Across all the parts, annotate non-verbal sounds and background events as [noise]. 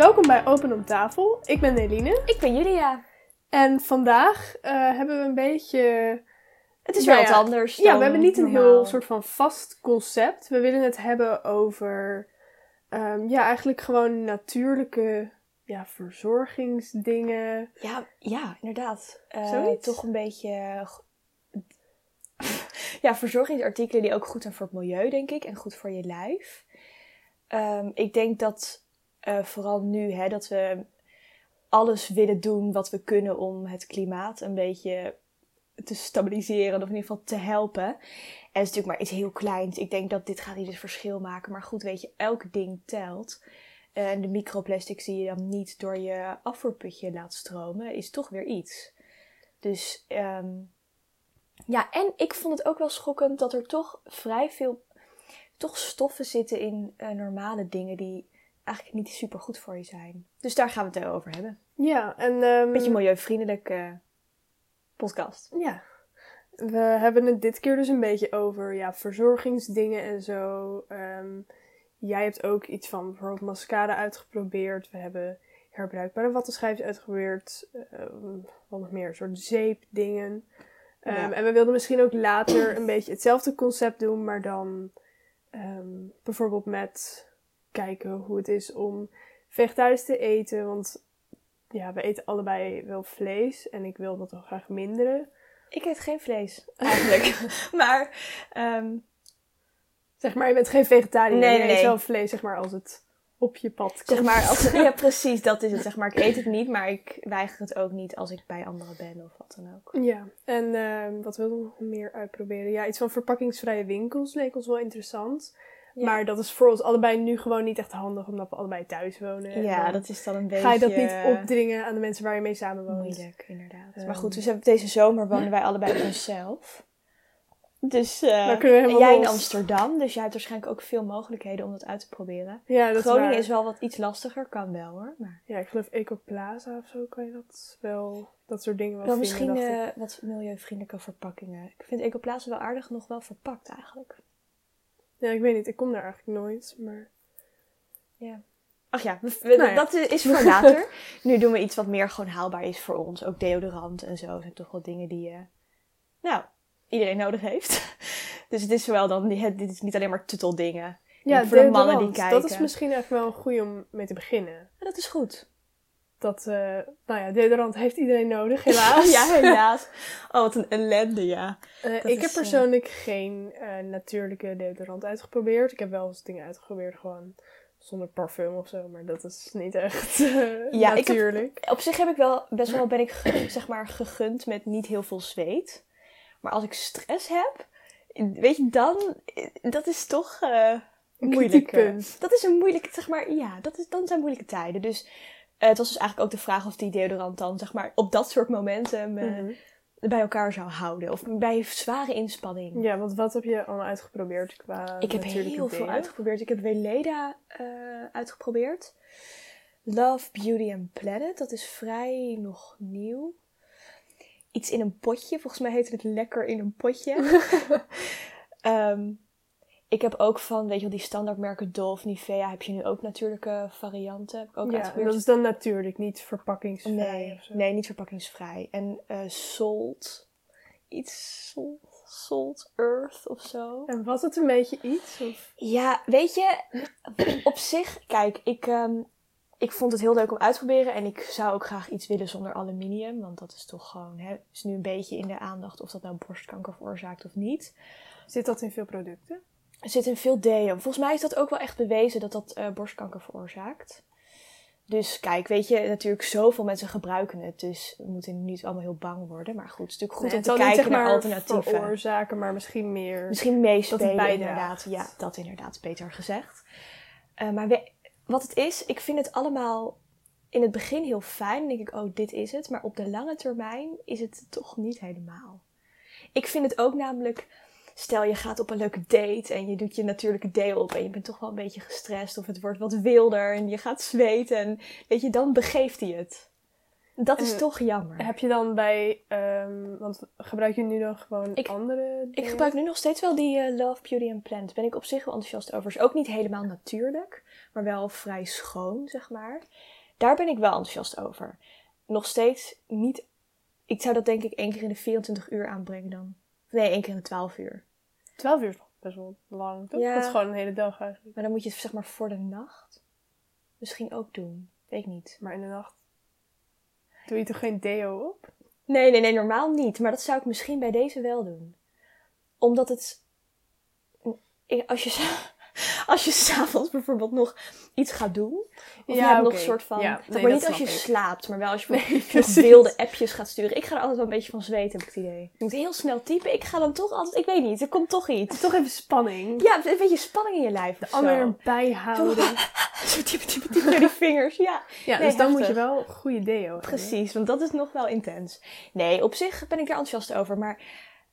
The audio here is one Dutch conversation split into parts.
Welkom bij Open om tafel. Ik ben Eline. Ik ben Julia. En vandaag eh, hebben we een beetje... Het is Nou wel ja, wat anders Ja, dan we hebben niet een normaal. heel soort van vast concept. We willen het hebben over... ehm, ja, eigenlijk gewoon natuurlijke ja, verzorgingsdingen. Ja, ja inderdaad. Eh, Zoiets? toch een beetje... [laughs] ja, verzorgingsartikelen die ook goed zijn voor het milieu, denk ik. En goed voor je lijf. Ehm, ik denk dat eh, vooral nu, hè, dat we alles willen doen wat we kunnen om het klimaat een beetje te stabiliseren. Of in ieder geval te helpen. En het is natuurlijk maar iets heel kleins. Ik denk dat dit gaat niet het verschil maken. Maar goed, weet je, elk ding telt. En de microplastics die je dan niet door je afvoerputje laat stromen, is toch weer iets. Dus ehm, ja, en ik vond het ook wel schokkend dat er toch vrij veel toch stoffen zitten in eh, normale dingen die eigenlijk niet super goed voor je zijn. Dus daar gaan we het over hebben. Ja, en... ehm, Beetje milieuvriendelijke podcast. Ja. We hebben het dit keer dus een beetje over ja, verzorgingsdingen en zo. Ehm, jij hebt ook iets van bijvoorbeeld mascara uitgeprobeerd. We hebben herbruikbare wattenschijfjes uitgeprobeerd. ehm, wat nog meer, een soort zeepdingen. Ja. En we wilden misschien ook later een beetje hetzelfde concept doen, maar dan bijvoorbeeld met kijken hoe het is om vegetarisch te eten. Want ja, we eten allebei wel vlees en ik wil dat wel graag minderen. Ik eet geen vlees, [laughs] eigenlijk. [laughs] maar ehm, Zeg maar, je bent geen vegetariër. Nee, je eet wel vlees, zeg maar, als het op je pad komt. Zeg maar, als, [laughs] ja, precies, dat is het. Zeg maar, ik eet het niet, maar ik weiger het ook niet als ik bij anderen ben of wat dan ook. Ja, en ehm, wat wilden we nog meer uitproberen? Ja, iets van verpakkingsvrije winkels leek ons wel interessant. Ja. Maar dat is voor ons allebei nu gewoon niet echt handig, omdat we allebei thuis wonen. En Ja, dan dat is dan een beetje... Ga je dat niet opdringen aan de mensen waar je mee samenwoont? Moeilijk, inderdaad. Ehm. maar goed, dus deze zomer wonen [clears throat] wij allebei op onszelf. Dus eh, Dan kunnen we en jij in. Amsterdam, dus jij hebt waarschijnlijk ook veel mogelijkheden om dat uit te proberen. Ja, dat Groningen is, wel wat iets lastiger, kan wel hoor. Maar Ja, ik geloof Ecoplaza of zo kan je dat wel, dat soort dingen wel, vinden, misschien eh, wat milieuvriendelijke verpakkingen. Ik vind Ecoplaza wel aardig nog wel verpakt eigenlijk. Ja, ik weet niet, ik kom daar eigenlijk nooit, maar... Ach ja, we- we- Nou ja. dat is voor later. [laughs] nu doen we iets wat meer gewoon haalbaar is voor ons. Ook deodorant en zo zijn toch wel dingen die, eh, nou, iedereen nodig heeft. [laughs] dus het is wel dan, dit is niet alleen maar tutteldingen. Ja, voor de mannen die kijken. Dat is misschien echt wel een goede om mee te beginnen. Ja, dat is goed. Dat, eh, nou ja, deodorant heeft iedereen nodig, helaas. [laughs] ja, helaas. [laughs] Oh, wat een ellende, ja. Eh, ik heb eh, persoonlijk geen natuurlijke deodorant uitgeprobeerd. Ik heb wel eens dingen uitgeprobeerd gewoon zonder parfum of zo, maar dat is niet echt Ja, ik heb- natuurlijk. Op zich heb ik wel, best wel ben ik, [clears throat] zeg maar, gegund met niet heel veel zweet. Maar als ik stress heb, weet je, dan, dat is toch Een moeilijk. Dat is een moeilijke, zeg maar, ja, dat is, dan zijn moeilijke tijden. Dus eh, het was dus eigenlijk ook de vraag of die deodorant dan, zeg maar, op dat soort momenten me Mhm. bij elkaar zou houden. Of bij zware inspanning. Ja, want wat heb je allemaal uitgeprobeerd qua Ik heb heel veel uitgeprobeerd. Ik heb Weleda eh, uitgeprobeerd. Love, Beauty and Planet. Dat is vrij nog nieuw. Iets in een potje. Volgens mij heette het lekker in een potje. [laughs] Ehm, ik heb ook van, weet je wel, die standaardmerken Dove, Nivea. Heb je nu ook natuurlijke varianten. Heb ik ook ja, dat is dan natuurlijk, niet verpakkingsvrij nee, of zo. nee, niet verpakkingsvrij. En eh Salt. Iets Salt, Salt Earth of zo. En was het een beetje iets? Of? Ja, weet je, op zich, kijk, ik, ehm, ik vond het heel leuk om uit te proberen. En ik zou ook graag iets willen zonder aluminium. Want dat is toch gewoon, hè, is nu een beetje in de aandacht of dat nou borstkanker veroorzaakt of niet. Zit dat in veel producten? Er zit in veel deum. Volgens mij is dat ook wel echt bewezen dat dat eh, borstkanker veroorzaakt. Dus kijk, weet je, natuurlijk zoveel mensen gebruiken het. Dus we moeten niet allemaal heel bang worden. Maar goed, het is natuurlijk goed Nee, om te kijken zeg naar alternatieven. veroorzaken, maar misschien meer... Misschien meespelen, inderdaad. Ja, dat inderdaad, beter gezegd. Eh, maar we- wat het is, ik vind het allemaal in het begin heel fijn. Dan denk ik, oh, dit is het. Maar op de lange termijn is het toch niet helemaal. Ik vind het ook namelijk, stel je gaat op een leuke date en je doet je natuurlijke deel op en je bent toch wel een beetje gestrest of het wordt wat wilder en je gaat zweten en weet je, dan begeeft hij het. Dat is En toch jammer. Heb je dan bij, ehm, want gebruik je nu dan gewoon Ik- andere Ik gebruik nu nog steeds wel die eh, Love, Beauty and Planet. Ben ik op zich wel enthousiast over. Is ook niet helemaal natuurlijk, maar wel vrij schoon, zeg maar. Daar ben ik wel enthousiast over. Nog steeds niet... Ik zou dat denk ik één keer in de 24 uur aanbrengen dan. Nee, één keer in de 12 uur. 12 uur is nog best wel lang, toch? Ja. Dat is gewoon een hele dag eigenlijk. Maar dan moet je het zeg maar voor de nacht misschien ook doen. Weet ik niet. Maar in de nacht doe je toch geen deo op? Nee, nee, nee, normaal niet. Maar dat zou ik misschien bij deze wel doen. Omdat het... ik- Als je, [laughs] als je s'avonds bijvoorbeeld nog iets gaat doen. Of je Ja, hebt nog een soort van... Ja, nee, maar niet als je ik. slaapt, maar wel als je Nee, bijvoorbeeld [laughs] precies. wilde appjes gaat sturen. Ik ga er altijd wel een beetje van zweten, heb ik het idee. Je moet heel snel typen. Ik ga dan toch altijd... Ik weet niet, er komt toch iets. Toch even spanning. Ja, een beetje spanning in je lijf. of Ander erbij houden. [laughs] Zo typen, typen, typen door die vingers. Ja, Ja, Nee, dus dan moet je wel goede deo hebben. Precies, want dat is nog wel intens. Nee, op zich ben ik daar enthousiast over, maar...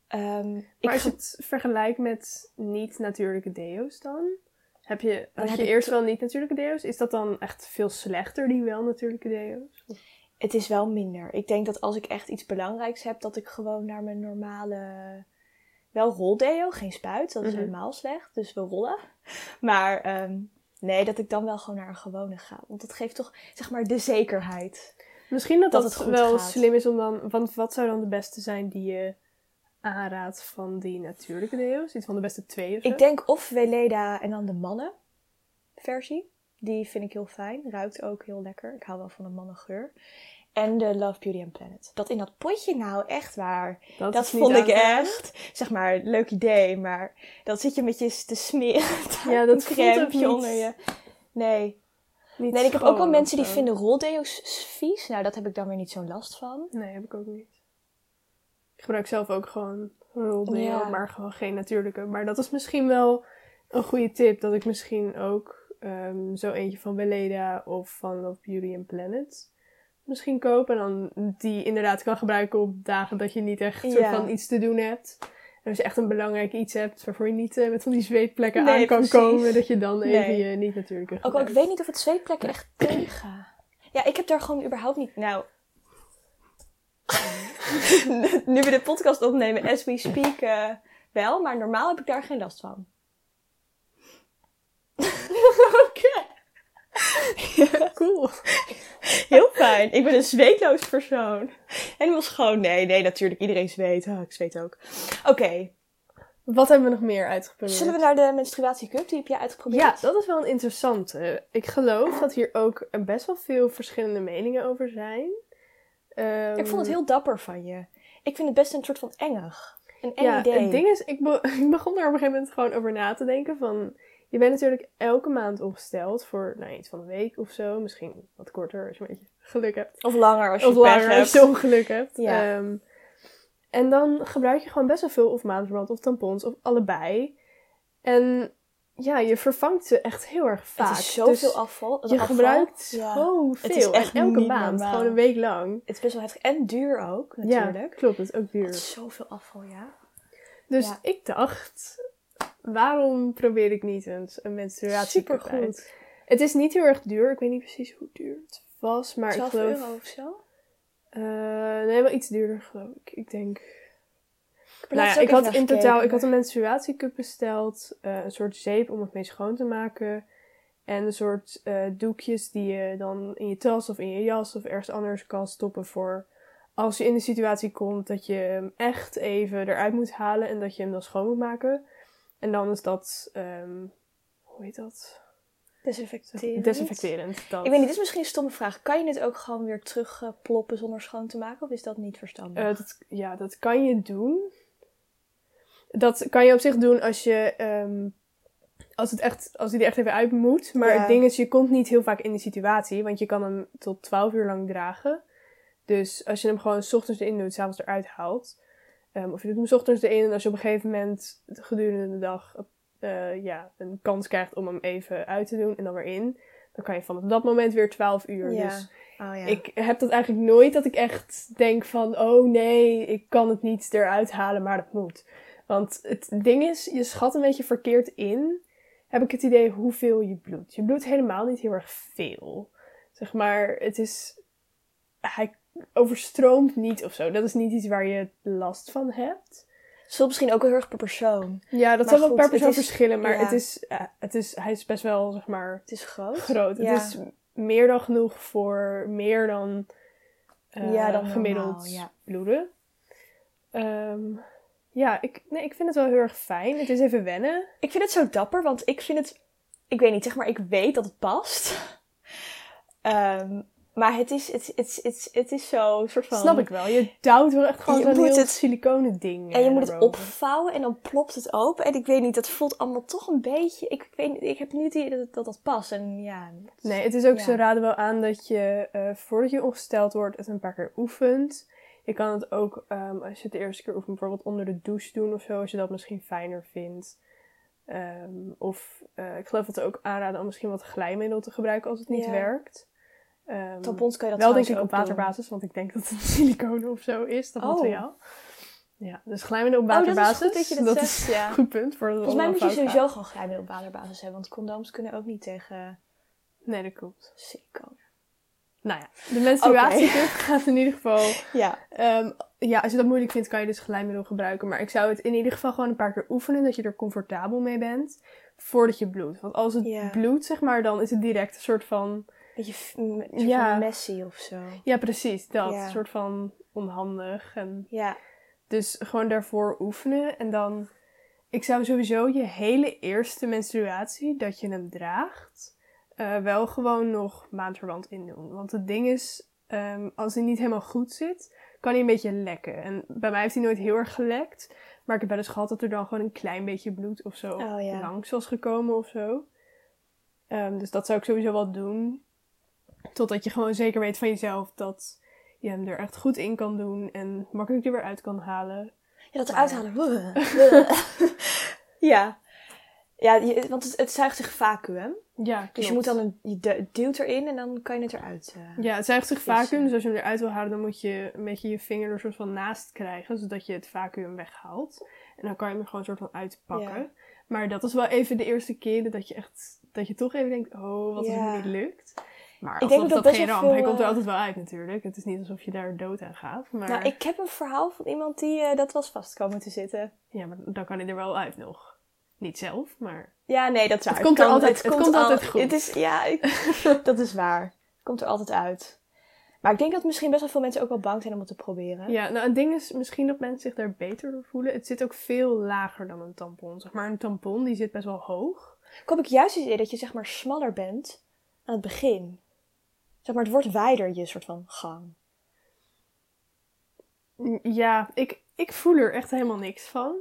ehm, Maar ik als je het vergelijkt met niet-natuurlijke deo's dan? Heb je, had heb je eerst wel niet-natuurlijke deo's? Is dat dan echt veel slechter, die wel natuurlijke deo's? Het is wel minder. Ik denk dat als ik echt iets belangrijks heb, dat ik gewoon naar mijn normale... Wel roldeo, geen spuit, dat is Mhm. helemaal slecht, dus we rollen. [laughs] Maar ehm, nee, dat ik dan wel gewoon naar een gewone ga. Want dat geeft toch, zeg maar, de zekerheid. Misschien dat Dat dat, het goed wel gaat. slim is om dan... Want wat zou dan de beste zijn die je aanraadt van die natuurlijke deo's? Iets van de beste twee of zo? Ik denk of Weleda en dan de mannen versie. Die vind ik heel fijn. Ruikt ook heel lekker. Ik hou wel van een mannengeur. En de Love, Beauty and Planet. Dat in dat potje nou, echt waar. Dat, vond ik echt, zeg maar, leuk idee. Maar dat zit je met je te smeren. [laughs] Ja, dat voelt niet- onder je. Nee. Niet Nee, ik heb ook wel mensen die vinden roldeo's vies. Nou, dat heb ik dan weer niet zo'n last van. Nee, heb ik ook niet. Ik gebruik zelf ook gewoon roldeo, Ja. maar gewoon geen natuurlijke. Maar dat is misschien wel een goede tip. Dat ik misschien ook ehm, zo eentje van Weleda of van Love Beauty and Planet misschien koop. En dan die inderdaad kan gebruiken op dagen dat je niet echt soort Ja. van iets te doen hebt. En als je echt een belangrijk iets hebt waarvoor je niet eh, met van die zweetplekken Nee, aan kan precies. komen. Dat je dan even Nee. je niet natuurlijke Ook al, ik gebruikt. weet niet of het zweetplekken echt tegen. Ja, ik heb daar gewoon überhaupt niet. Nou. [laughs] nu we de podcast opnemen, as we speak, eh, wel, maar normaal heb ik daar geen last van. [laughs] Oké. Cool. Heel fijn. Ik ben een zweetloos persoon. Helemaal schoon. Nee, nee, natuurlijk. Iedereen zweet. Oh, ik zweet ook. Oké. Wat hebben we nog meer uitgeprobeerd? Zullen we naar de menstruatiecup? Die heb jij uitgeprobeerd? Ja, dat is wel een interessante. Ik geloof dat hier ook best wel veel verschillende meningen over zijn. Ehm, Ik vond het heel dapper van je. Ik vind het best een soort van engig. Een eng Ja, idee. het ding is, ik, be- [laughs] ik begon er op een gegeven moment gewoon over na te denken van... Je bent natuurlijk elke maand opgesteld voor nou, iets van een week of zo. Misschien wat korter als je een beetje geluk hebt. Of langer als je Of langer hebt. als je ongeluk hebt. [laughs] Ja. Ehm, en dan gebruik je gewoon best wel veel of maandverband of tampons of allebei. En ja, je vervangt ze echt heel erg vaak. Het is zoveel Dus afval. Je afval. gebruikt Ja. zoveel. Het is echt en elke maand, gewoon een week lang. Het is best wel heftig. En duur ook, Ja, natuurlijk. klopt. Het is ook duur. Het is zoveel afval, ja. Dus Ja. ik dacht, waarom probeer ik niet eens een menstruatiecup Supergoed. Het is niet heel erg duur. Ik weet niet precies hoe duur het was. Maar 12 ik geloof... euro of zo? Eh, nee, wel iets duurder geloof ik. Ik denk... Ik, Nou ja, ik had in totaal ik had een menstruatiecup besteld. eh, een soort zeep om het mee schoon te maken. En een soort eh, doekjes die je dan in je tas of in je jas of ergens anders kan stoppen voor als je in de situatie komt dat je hem echt even eruit moet halen en dat je hem dan schoon moet maken. En dan is dat, ehm, hoe heet dat? Desinfecterend. Desinfecterend. Dat. Ik weet niet, dit is misschien een stomme vraag. Kan je het ook gewoon weer terugploppen zonder schoon te maken? Of is dat niet verstandig? Eh, dat, ja, dat kan je doen. Dat kan je op zich doen als je. ehm, als, het echt, als hij er echt even uit moet. Maar Ja. het ding is, je komt niet heel vaak in die situatie. Want je kan hem tot 12 uur lang dragen. Dus als je hem gewoon s ochtends erin doet, s'avonds eruit haalt. ehm, of je doet hem s ochtends erin. En als je op een gegeven moment gedurende de dag eh, ja, een kans krijgt om hem even uit te doen. En dan weer in. Dan kan je vanaf dat moment weer 12 uur. Ja. Dus oh, ja. ik heb dat eigenlijk nooit dat ik echt denk van, oh nee, ik kan het niet eruit halen, maar dat moet. Want het ding is, je schat een beetje verkeerd in, heb ik het idee hoeveel je bloedt. Je bloedt helemaal niet heel erg veel. Zeg maar, het is, hij, overstroomt niet of zo. Dat is niet iets waar je last van hebt. Is misschien ook heel erg per persoon. Ja, dat zal wel per persoon is- verschillen, maar ja. het is, eh, het is, hij is best wel, zeg maar, Het is groot. groot. Ja. Het is meer dan genoeg voor meer dan, eh, Ja, dan gemiddeld normaal, bloeden. Ehm, ja, ik, nee, ik vind het wel heel erg fijn. Het is even wennen. Ik vind het zo dapper, want ik vind het... Ik weet niet, zeg maar, ik weet dat het past. [laughs] Ehm, maar het is, het, het, het, het is zo soort van... Snap ik wel. Je duwt wel echt gewoon Je zo'n moet heel het- siliconen ding. En je eh, moet het opvouwen en dan plopt het open. En ik weet niet, dat voelt allemaal toch een beetje... Ik, weet, niet, ik heb niet het idee dat, dat dat past. En ja... Nee, het is ook, Ja. ze raden wel aan dat je eh, voordat je ongesteld wordt het een paar keer oefent. Je kan het ook, ehm, als je het de eerste keer oefent, bijvoorbeeld onder de douche doen of zo, als je dat misschien fijner vindt. Ehm, of eh, ik geloof dat ze ook aanraden om misschien wat glijmiddel te gebruiken als het niet Ja. werkt. Ehm, Tampons kan je dat wel denk ik op doen. waterbasis, want ik denk dat het [laughs] siliconen of zo is, dat Oh. materiaal. Ja, dus glijmiddel op Oh, dat is waterbasis. goed dat je dat is zegt, ja. een [laughs] goed punt. Voor Volgens mij moet je sowieso gewoon glijmiddel op waterbasis hebben. Want condooms kunnen ook niet tegen Nee, dat klopt. siliconen. Nou ja, de menstruatiecup gaat in ieder geval [laughs] Ja. Ehm, ja, als je dat moeilijk vindt, kan je dus glijmiddel gebruiken. Maar ik zou het in ieder geval gewoon een paar keer oefenen, dat je er comfortabel mee bent, voordat je bloedt. Want als het Ja. bloedt, zeg maar, dan is het direct een soort van... Beetje soort Ja. van messy of zo. Ja, precies, dat. Ja. Een soort van onhandig. En Ja. dus gewoon daarvoor oefenen. En dan, ik zou sowieso je hele eerste menstruatie, dat je hem draagt, eh, wel gewoon nog maandverband in doen. Want het ding is, ehm, als hij niet helemaal goed zit, kan hij een beetje lekken. En bij mij heeft hij nooit heel erg gelekt. Maar ik heb wel eens gehad dat er dan gewoon een klein beetje bloed of zo Oh, ja. langs was gekomen of zo. Ehm, dus dat zou ik sowieso wel doen. Totdat je gewoon zeker weet van jezelf dat je hem er echt goed in kan doen en makkelijk er weer uit kan halen. Ja, dat Maar- eruit halen. [laughs] [laughs] [laughs] ja. Ja, je- want het, het zuigt zich vacuüm. Ja, Dus je moet dan een, je du- duwt erin en dan kan je het eruit. eh. Ja, het zuigt zich vacuüm. Dus als je hem eruit wil halen, dan moet je een beetje je vinger er soort van naast krijgen. Zodat je het vacuüm weghaalt. En dan kan je hem er gewoon soort van uitpakken. Ja. Maar dat is wel even de eerste keren dat je echt... Dat je toch even denkt, oh, wat als Ja. het niet lukt. Maar Ik denk dat dat, best geen ramp. Hij komt er eh, altijd wel uit natuurlijk. Het is niet alsof je daar dood aan gaat. Maar, Nou, ik heb een verhaal van iemand die eh, dat was vast komen te zitten. ja, maar dan kan hij er wel uit nog. Niet zelf, maar... Ja, nee, dat is waar. Het komt er altijd- het komt al- altijd goed. Het is, ja, ik- [laughs] dat is waar. Het komt er altijd uit. Maar ik denk dat misschien best wel veel mensen ook wel bang zijn om het te proberen. Ja, nou, het ding is misschien dat mensen zich daar beter door voelen. Het zit ook veel lager dan een tampon. Zeg maar, een tampon die zit best wel hoog. Ik heb ik juist het idee dat je zeg maar smaller bent aan het begin. Zeg maar, het wordt wijder, je soort van gang. Ja, ik, ik voel er echt helemaal niks van.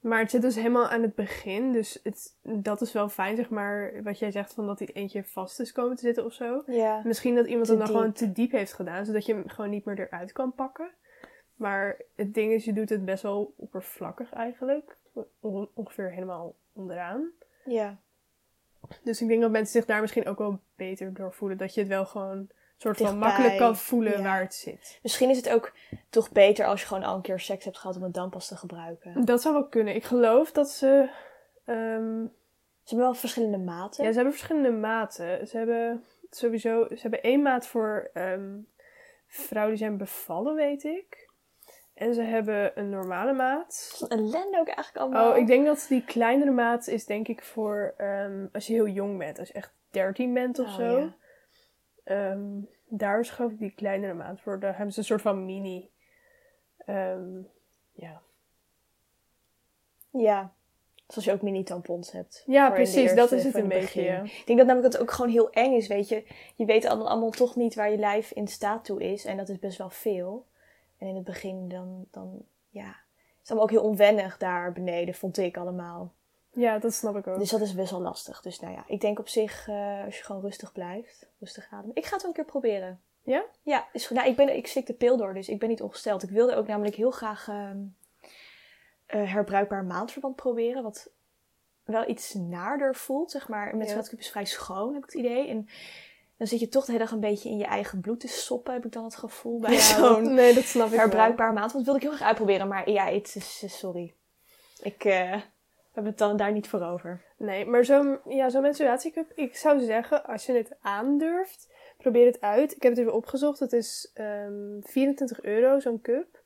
Maar het zit dus helemaal aan het begin. Dus het, dat is wel fijn, zeg maar, wat jij zegt van dat hij eentje vast is komen te zitten of zo. Ja. Misschien dat iemand het dan diep. gewoon te diep heeft gedaan, zodat je hem gewoon niet meer eruit kan pakken. Maar het ding is, je doet het best wel oppervlakkig eigenlijk. On- ongeveer helemaal onderaan. Ja. Dus ik denk dat mensen zich daar misschien ook wel beter door voelen. Dat je het wel gewoon soort van Dichtbij, makkelijk kan voelen ja. waar het zit. Misschien is het ook toch beter als je gewoon al een keer seks hebt gehad om het dan pas te gebruiken. Dat zou wel kunnen. Ik geloof dat ze... ehm, Ze hebben wel verschillende maten. ja, ze hebben verschillende maten. Ze hebben sowieso... Ze hebben één maat voor ehm, vrouwen die zijn bevallen, weet ik. En ze hebben een normale maat. Wat een ellende ook eigenlijk allemaal. Oh, ik denk dat die kleinere maat is denk ik voor ehm, als je heel jong bent. Als je echt 13 bent of Oh, zo. ja. Ehm, daar is geloof ik die kleinere maat voor. Daar hebben ze een soort van mini. ehm, ja. Ja. Zoals je ook mini-tampons hebt. ja, precies. dat is het een beetje. ja. Ik denk dat namelijk het ook gewoon heel eng is, weet je. Je weet allemaal toch niet waar je lijf in staat toe is. En dat is best wel veel. En in het begin dan, dan ja... Het is allemaal ook heel onwennig daar beneden, vond ik allemaal. Ja, dat snap ik ook. Dus dat is best wel lastig. Dus nou ja, ik denk op zich, eh, als je gewoon rustig blijft, rustig ademen. Ik ga het wel een keer proberen. Ja? Ja, is goed. Nou, ik, ben, ik slik de pil door, dus ik ben niet ongesteld. Ik wilde ook namelijk heel graag ehm, eh, herbruikbaar maandverband proberen. Wat wel iets naarder voelt, zeg maar. Met Ja. is vrij schoon, heb ik het idee. En dan zit je toch de hele dag een beetje in je eigen bloed te soppen, heb ik dan het gevoel. Bij Ja, zo'n dat- [laughs] nee, dat snap ik herbruikbaar maand. Want wilde ik heel graag uitproberen. Maar ja, het is, sorry. Ik eh, heb het dan daar niet voor over. Nee, maar zo'n ja, zo'n menstruatiecup, ik zou zeggen, als je het aandurft, probeer het uit. Ik heb het even opgezocht. Het is ehm 24 euro, zo'n cup.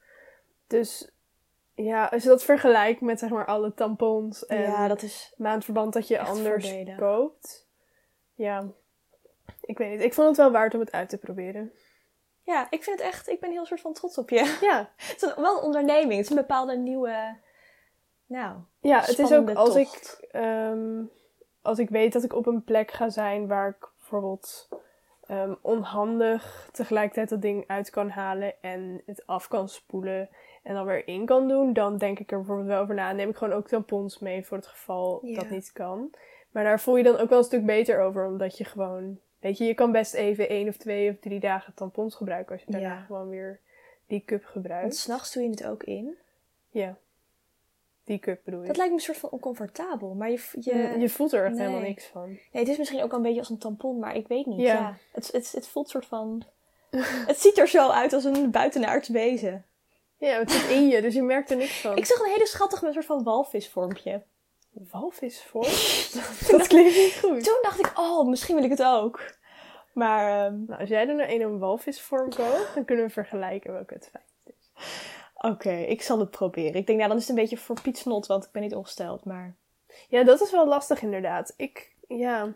Dus ja, als je dat vergelijkt met zeg maar alle tampons en ja, dat is maandverband dat je anders koopt. Ja, ik weet niet. Ik vond het wel waard om het uit te proberen. Ja, ik vind het echt, ik ben heel soort van trots op je. Ja, [laughs] Het is wel een onderneming. Het is een bepaalde nieuwe, nou, ja het is ook als ik, ehm, als ik weet dat ik op een plek ga zijn waar ik bijvoorbeeld ehm, onhandig tegelijkertijd dat ding uit kan halen en het af kan spoelen en dan weer in kan doen, dan denk ik er bijvoorbeeld wel over na. Dan neem ik gewoon ook tampons mee voor het geval Ja. dat niet kan. Maar daar voel je dan ook wel een stuk beter over, omdat je gewoon, weet je, je kan best even één of twee of drie dagen tampons gebruiken als je daarna Ja. gewoon weer die cup want gebruikt. s'nachts doe je het ook in. Ja, die cup bedoel je. Dat lijkt me een soort van oncomfortabel, maar je, je, je, je voelt er echt nee. helemaal niks van. nee, het is misschien ook een beetje als een tampon, maar ik weet niet. Ja. Ja. Het, het, het voelt soort van, [laughs] het ziet er zo uit als een buitenaards wezen. Ja, het zit in je, dus je merkt er niks van. Ik zag een hele een soort van walvisvormpje. walvisvorm? [laughs] dat klinkt niet goed. Toen dacht ik, oh, misschien wil ik het ook. Maar, ehm, Nou, als jij er nou een een walvisvorm koopt, dan kunnen we vergelijken welke het fijn is. Oké, ik zal het proberen. Ik denk, nou, dan is het een beetje voor Piet Snot, want ik ben niet ongesteld, maar... Ja, dat is wel lastig inderdaad. Ik, ja...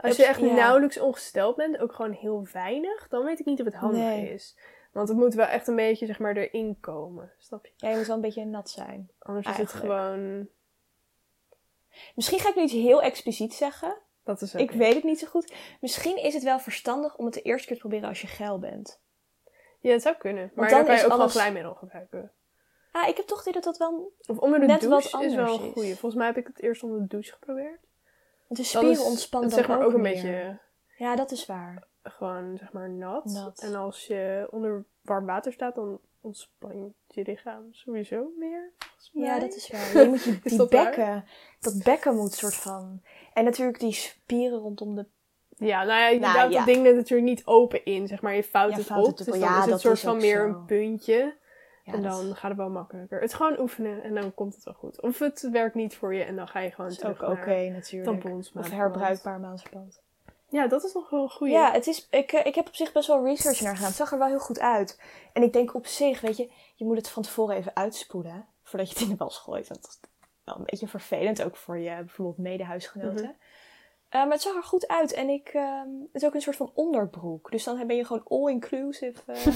Als je echt ja. nauwelijks ongesteld bent, ook gewoon heel weinig, dan weet ik niet of het handig Nee. is. Want het moet wel echt een beetje, zeg maar, erin komen. Snap je? Ja, je moet wel een beetje nat zijn. Anders is het gewoon... Misschien ga ik nu iets heel expliciet zeggen. Dat is Ik oké. weet het niet zo goed. Misschien is het wel verstandig om het de eerste keer te proberen als je geil bent. Ja, het zou kunnen. Maar dan dan, kan je ook alles- glijmiddel gebruiken. Ah, ik heb toch het dat dat wel... Of onder de Net wat douche is wel een is. goeie. Volgens mij heb ik het eerst onder de douche geprobeerd. De spieren ontspannen dan zeg maar ook, een meer. beetje Ja, dat is waar. gewoon zeg maar nat. Nat. En als je onder warm water staat, dan ontspan je lichaam sowieso meer. Ja, dat is waar. [laughs] Je moet die dat waar? bekken... Dat bekken moet soort van... En natuurlijk die spieren rondom de... Ja, nou ja, je Nou, duwt ja. dat ding er natuurlijk niet open in, zeg maar. Je Ja, het op, het dus Ja, dan is het soort van meer zo. een puntje. En dan gaat het wel makkelijker. Het gewoon oefenen en dan komt het wel goed. Of het werkt niet voor je en dan ga je gewoon is ook terug oké naar natuurlijk. tampons. Of herbruikbaar maandverband. Ja, dat is nog wel een goeie. Ja, het is, ik, eh, ik heb op zich best wel research naar gedaan. Het zag er wel heel goed uit. En ik denk op zich, weet je, je moet het van tevoren even uitspoelen. Voordat je het in de was gooit. Dat is wel een beetje vervelend, ook voor je bijvoorbeeld medehuisgenoten. Mhm. Maar het zag er goed uit. En ik, ehm, het is ook een soort van onderbroek. Dus dan ben je gewoon all-inclusive. eh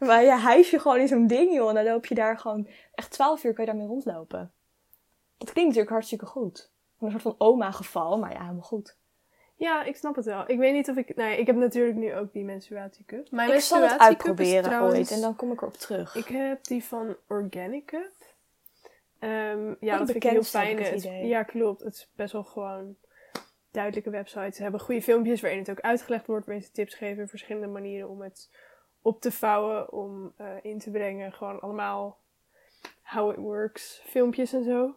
[laughs] maar je hijs je gewoon in zo'n ding, joh. En dan loop je daar gewoon... Echt twaalf uur kan je daarmee rondlopen. Dat klinkt natuurlijk hartstikke goed. Een soort van oma-geval, maar ja, helemaal goed. Ja, ik snap het wel. Ik weet niet of ik... Nou ja, ik heb natuurlijk nu ook die menstruatiecup. Mijn ik zal het uitproberen trouwens- ooit. En dan kom ik erop terug. Ik heb die van Organic Cup. Ehm, ja, dat vind ik heel fijn. het ja, klopt. Het is best wel gewoon duidelijke websites. Ze hebben goede filmpjes waarin het ook uitgelegd wordt. Waarin ze tips geven. Verschillende manieren om het op te vouwen. Om eh, in te brengen. Gewoon allemaal how it works filmpjes en zo.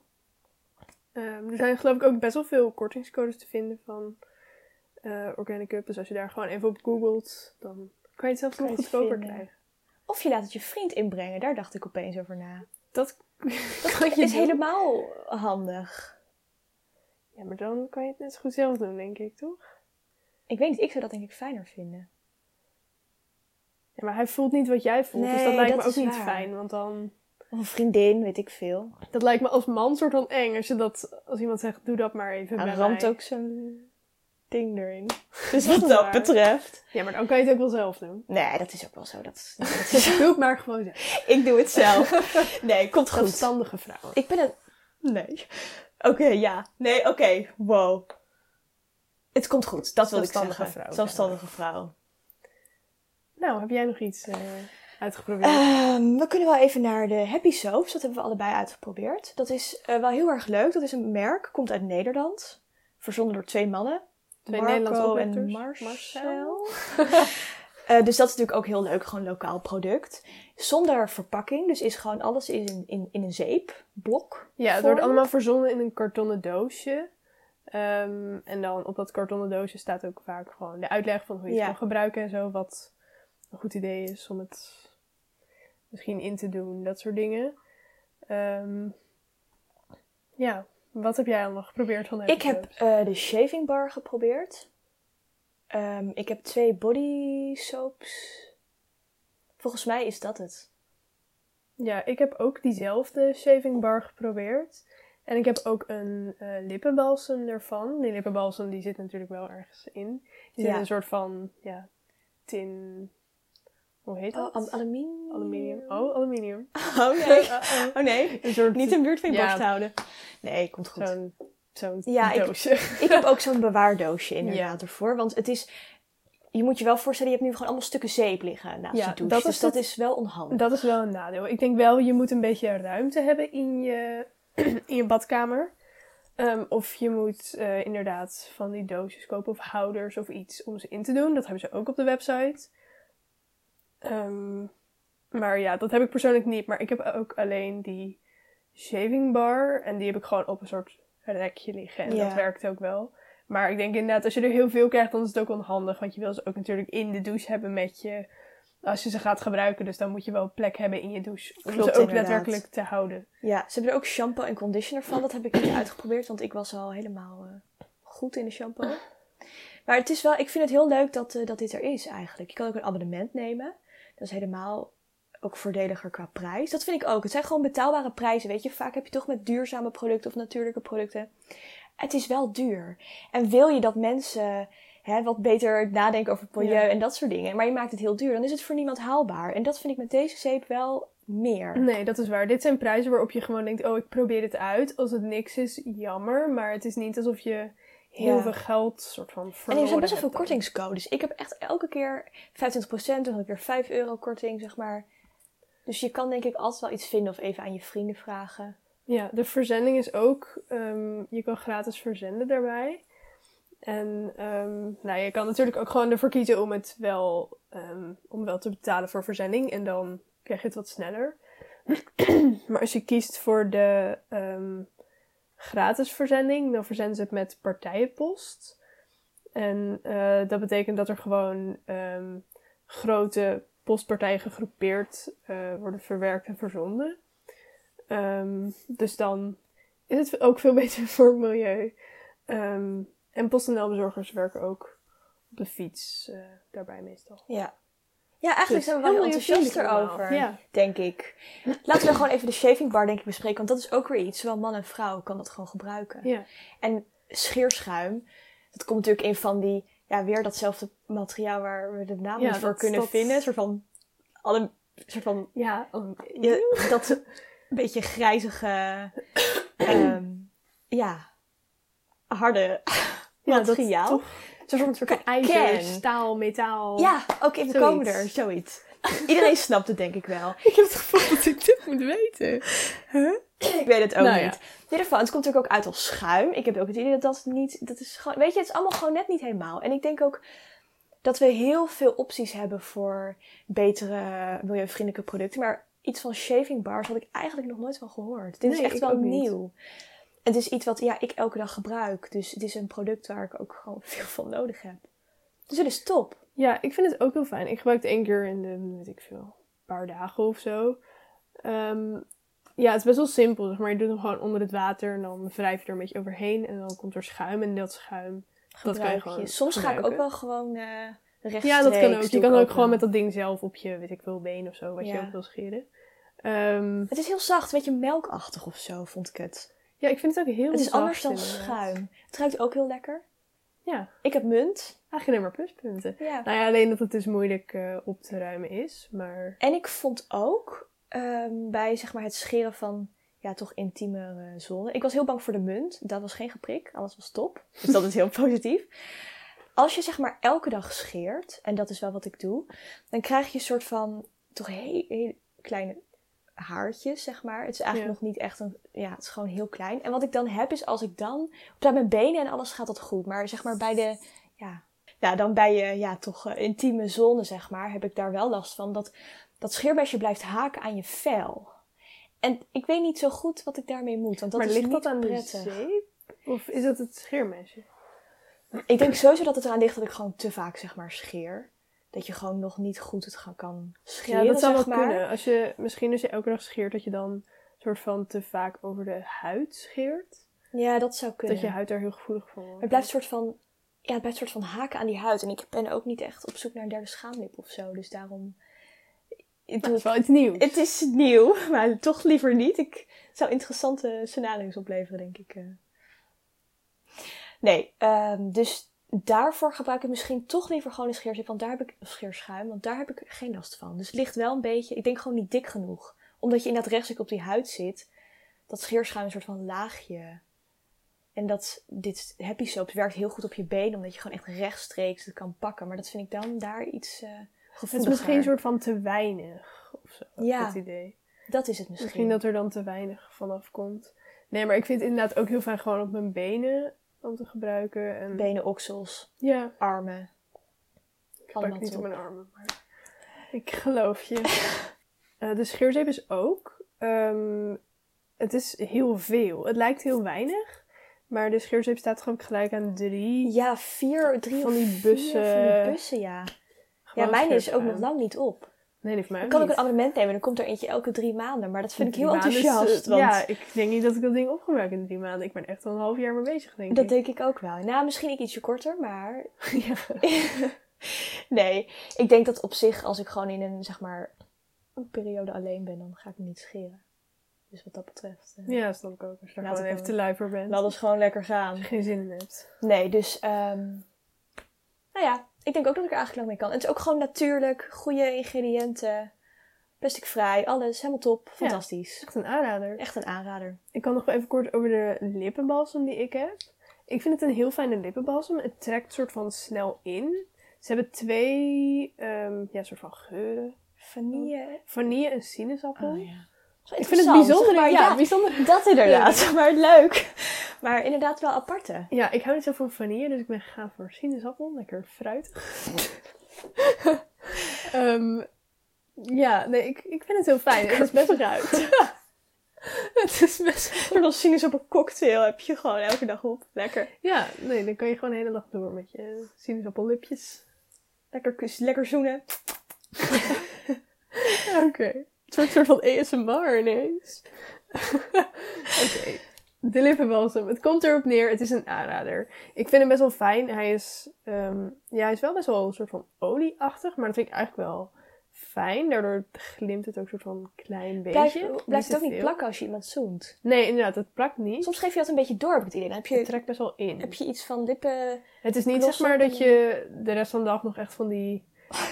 Ehm, er zijn geloof ik ook best wel veel kortingscodes te vinden van eh Organic Cup. Dus als je daar gewoon even op googelt, dan kan je het zelfs nog goedkoper krijgen. Of je laat het je vriend inbrengen. Daar dacht ik opeens over na. Dat, Dat [laughs] je is helemaal handig. Ja, maar dan kan je het net zo goed zelf doen, denk ik, toch? Ik weet niet, ik zou dat denk ik fijner vinden. Ja, maar hij voelt niet wat jij voelt, dus Nee, dat lijkt dat me ook niet waar. fijn. Want dan... Of een vriendin, weet ik veel. Dat lijkt me als man soort van eng. Als, je dat, als iemand zegt, doe dat maar even Hij bij ramt mij. ook zo'n ding erin. [laughs] Dus wat dat betreft. Ja, maar dan kan je het ook wel zelf doen. Nee, dat is ook wel zo. Dat is, [laughs] dat is- Dus doe het maar gewoon zelf. ik doe het zelf. [laughs] Nee, komt goed. Zelfstandige vrouwen. Ik ben een... Nee. Oké, ja. Nee, oké. Wow. Het komt goed, dat wil ik zeggen. vrouw, Zelfstandige vrouw. Nou, heb jij nog iets eh, uitgeprobeerd? Ehm, we kunnen wel even naar de Happy Soaps. Dat hebben we allebei uitgeprobeerd. Dat is eh, wel heel erg leuk. Dat is een merk. Komt uit Nederland. Verzonnen door twee mannen. Twee Marco Nederlandse en oprichters. Marcel. [laughs] Eh, dus dat is natuurlijk ook heel leuk. Gewoon lokaal product. Zonder verpakking. Dus is gewoon alles in, een- in, in een zeepblok. Ja, het wordt allemaal verzonnen in een kartonnen doosje. Ehm, en dan op dat kartonnen doosje staat ook vaak gewoon de uitleg van hoe je Ja. het kan gebruiken en zo. Wat een goed idee is om het misschien in te doen, dat soort dingen. Ehm, ja, wat heb jij al nog geprobeerd van de Ik heb eh, de shaving bar geprobeerd. Ehm, ik heb twee body soaps. Volgens mij is dat het. Ja, ik heb ook diezelfde shaving bar geprobeerd. En ik heb ook een eh lippenbalsem ervan. Die lippenbalsem die zit natuurlijk wel ergens in. Die zit Ja. in een soort van, ja, tin... Hoe heet dat? Oh, al- aluminium. aluminium. Oh, aluminium. [laughs] Oh nee. [laughs] Oh nee. Een soort... Niet in buurt van je Ja. borst houden. Nee, komt goed. Zo'n zo'n Ja, ik- doosje. Ik heb ook [laughs] zo'n bewaardoosje inderdaad ervoor. Want het is... Je moet je wel voorstellen, je hebt nu gewoon allemaal stukken zeep liggen naast Ja, je douche. dat dus is dat het- is wel onhandig. Dat is wel een nadeel. Ik denk wel, je moet een beetje ruimte hebben in je, [clears throat] in je badkamer. Ehm, of je moet eh, inderdaad van die doosjes kopen of houders of iets om ze in te doen. Dat hebben ze ook op de website. Ehm, maar ja, dat heb ik persoonlijk niet. Maar ik heb ook alleen die shaving bar. En die heb ik gewoon op een soort rekje liggen. En Ja. dat werkt ook wel. Maar ik denk inderdaad, als je er heel veel krijgt, dan is het ook onhandig. Want je wil ze ook natuurlijk in de douche hebben met je als je ze gaat gebruiken. Dus dan moet je wel plek hebben in je douche. Om Klopt, ze ook inderdaad. daadwerkelijk te houden. Ja, ze hebben er ook shampoo en conditioner van. Dat heb ik niet uitgeprobeerd, want ik was al helemaal eh, goed in de shampoo. Maar het is wel, ik vind het heel leuk dat, eh, dat dit er is eigenlijk. Je kan ook een abonnement nemen. Dat is helemaal ook voordeliger qua prijs. Dat vind ik ook. Het zijn gewoon betaalbare prijzen, weet je. Vaak heb je toch met duurzame producten of natuurlijke producten. Het is wel duur. En wil je dat mensen hè, wat beter nadenken over het milieu Ja. en dat soort dingen. Maar je maakt het heel duur, dan is het voor niemand haalbaar. En dat vind ik met deze zeep wel meer. Nee, dat is waar. Dit zijn prijzen waarop je gewoon denkt: oh, ik probeer het uit. Als het niks is, jammer. Maar het is niet alsof je heel Ja. veel geld soort van En er zijn best wel veel kortingscodes. Ik heb echt elke keer 25%, dan heb ik weer 5 euro korting, zeg maar. Dus je kan denk ik altijd wel iets vinden of even aan je vrienden vragen. Ja, de verzending is ook, ehm, je kan gratis verzenden daarbij. En ehm, nou, je kan natuurlijk ook gewoon ervoor kiezen om het wel, ehm, om wel te betalen voor verzending. En dan krijg je het wat sneller. [clears throat] maar als je kiest voor de gratis verzending, dan verzenden ze het met partijenpost. En eh, dat betekent dat er gewoon grote postpartijen gegroepeerd eh, worden verwerkt en verzonden. Ehm, dus dan is het ook veel [laughs] beter voor het milieu. Ehm, en PostNL-bezorgers werken ook op de fiets eh, daarbij meestal. Ja. Ja, eigenlijk Dus zijn we wel heel heel enthousiast milieuvriendelijk erover, allemaal. Ja. denk ik. Laten we gewoon even de shaving bar denk ik bespreken, want dat is ook weer iets. Zowel man en vrouw kan dat gewoon gebruiken. Ja. En scheerschuim, dat komt natuurlijk in van die, ja, weer datzelfde materiaal waar we de naam Ja, voor dat- kunnen dat- vinden. Een soort van, alle, soort van Ja, oh, Ja, dat [laughs] beetje grijzige, ehm, ja, harde ja, materiaal. toch Zo'n soort van ijzer, staal, metaal. Ja, oké, we Zoiets. komen er, zoiets. Iedereen snapt het denk ik wel. [laughs] Ik heb het gevoel dat ik dit moet weten. Ik weet het ook Nou ja. niet. In ieder geval, het komt natuurlijk ook uit als schuim. Ik heb ook het idee dat dat niet, dat is gewoon, weet je, het is allemaal gewoon net niet helemaal. En ik denk ook dat we heel veel opties hebben voor betere milieuvriendelijke producten. Maar iets van shaving bars had ik eigenlijk nog nooit van gehoord. Dit is echt wel niet. nieuw. Het is iets wat ja, ik elke dag gebruik. Dus het is een product waar ik ook gewoon [laughs] veel van nodig heb. Dus het is top. Ja, ik vind het ook heel fijn. Ik gebruik het één keer in de, weet ik veel, paar dagen of zo. Ehm, ja, het is best wel simpel, zeg maar. Je doet hem gewoon onder het water en dan wrijf je er een beetje overheen. En dan komt er schuim en dat schuim, dat kan je gewoon. Soms ga ik ook wel gewoon eh rechtstreeks. Ja, dat kan ook. Je kan ook gewoon met dat ding zelf op je, weet ik veel, been of zo, wat je ook wil scheren. Ehm, Het is heel zacht, een beetje melkachtig of zo, vond ik het. ja, ik vind het ook heel Het is zacht, anders dan inderdaad. schuim. Het ruikt ook heel lekker. Ja, Ik heb munt. eigenlijk alleen maar pluspunten. Ja. Nou ja, alleen dat het dus moeilijk eh, op te ruimen is, maar... En ik vond ook ehm, bij zeg maar, het scheren van ja, toch intieme zone. Ik was heel bang voor de munt. Dat was geen geprik. Alles was top. Dus dat is heel [laughs] positief. Als je zeg maar elke dag scheert, en dat is wel wat ik doe, dan krijg je een soort van toch heel, heel kleine haartjes, zeg maar. Het is eigenlijk Ja. nog niet echt een, ja, het is gewoon heel klein. En wat ik dan heb is als ik dan, bij mijn benen en alles gaat dat goed, maar zeg maar bij de, ja, ja dan bij je, ja, toch eh, intieme zone, zeg maar, heb ik daar wel last van. Dat, dat scheermesje blijft haken aan je vel. En ik weet niet zo goed wat ik daarmee moet, want dat maar is ligt niet dat aan prettig. de zeep? Of is dat het scheermesje? Ik denk sowieso dat het eraan ligt dat ik gewoon te vaak, zeg maar, scheer. Dat je gewoon nog niet goed het kan scheren, Ja, dat zou zeg wel maar. kunnen. Als je, misschien als je elke dag scheert, dat je dan soort van te vaak over de huid scheert. Ja, dat zou kunnen. Dat je huid daar heel gevoelig voor wordt. Het blijft een soort van ja, het blijft soort van haken aan die huid. En ik ben ook niet echt op zoek naar een derde schaamlip of zo. Dus daarom... Ik doe is wel iets nieuws. Het is nieuw, [laughs] maar toch liever niet. Ik het zou interessante scenario's opleveren, denk ik. Nee, ehm, dus daarvoor gebruik ik misschien toch liever gewoon een scheerzip, want daar heb ik scheerschuim, want daar heb ik geen last van. Dus het ligt wel een beetje, ik denk gewoon niet dik genoeg, omdat je inderdaad rechtstreeks op die huid zit. Dat scheerschuim een soort van laagje. En dat dit happy soaps werkt heel goed op je benen, omdat je gewoon echt rechtstreeks het kan pakken. Maar dat vind ik dan daar iets eh het is gevoeliger. misschien een soort van te weinig of zo. Ja. Dat idee. Dat is het misschien. Misschien dat er dan te weinig vanaf komt. Nee, maar ik vind het inderdaad ook heel fijn gewoon op mijn benen om te gebruiken. En Benen, oksels, ja, armen. ik gebruik het niet op mijn armen, maar ik geloof je. [laughs] Eh, de scheerzeep is ook. ehm, het is heel veel. Het lijkt heel weinig. Maar de scheerzeep staat gewoon gelijk aan drie. Ja, vier, drie Van die bussen. van die bussen, ja. Ja, mijn is ook nog lang niet op. Nee, Dan kan ik een abonnement nemen en dan komt er eentje elke drie maanden. Maar dat vind ik heel is, enthousiast. eh, want Ja, ik denk niet dat ik dat ding opgebruik in drie maanden. Ik ben echt al een half jaar mee bezig, denk dat ik. denk ik ook wel. Nou, misschien ik ietsje korter, maar... [laughs] [laughs] nee, ik denk dat op zich, als ik gewoon in een, zeg maar, een periode alleen ben, dan ga ik me niet scheren. Dus wat dat betreft, eh, Ja, snap ik ook. Als je daar gewoon even te lui voor bent. laat ons gewoon lekker gaan. Als je geen zin in hebt. Nee, dus, ehm, nou ja, ik denk ook dat ik er eigenlijk lang mee kan. En het is ook gewoon natuurlijk, goede ingrediënten, plasticvrij, alles, helemaal top, fantastisch. Echt een aanrader. Echt een aanrader. Ik kan nog wel even kort over de lippenbalsem die ik heb. Ik vind het een heel fijne lippenbalsem. Het trekt soort van snel in. Ze hebben twee ehm, ja, soort van geuren. Vanille. Vanille en sinaasappel. Oh, ja. Ik vind het bijzonder. maar ja, bijzonder. dat inderdaad. [laughs] Maar leuk. Maar inderdaad wel aparte. Ja, ik hou niet zo van vanille, dus ik ben gegaan voor sinaasappel. Lekker fruitig. [laughs] Ehm, ja, nee, ik, ik vind het heel fijn. Het is best ruik. [laughs] het is best... Een sinaasappel cocktail heb je gewoon elke dag op. Lekker. Ja, nee, dan kan je gewoon de hele dag door met je sinaasappellipjes. Lekker kus, lekker zoenen. Oké. Een soort van ASMR ineens. [laughs] Oké. De lippenbalsem. Het komt erop neer. Het is een aanrader. Ik vind hem best wel fijn. Hij is, ehm, ja, hij is wel best wel een soort van olieachtig. Maar dat vind ik eigenlijk wel fijn. Daardoor glimt het ook een soort van klein beetje. Blijft, Niet blijft het ook niet plakken als je iemand zoent. Nee, inderdaad. Het plakt niet. Soms geef je dat een beetje door, heb ik het idee. Dan heb Het je, trekt best wel in. heb je iets van lippen... Het is niet zeg maar op dat je de rest van de dag nog echt van die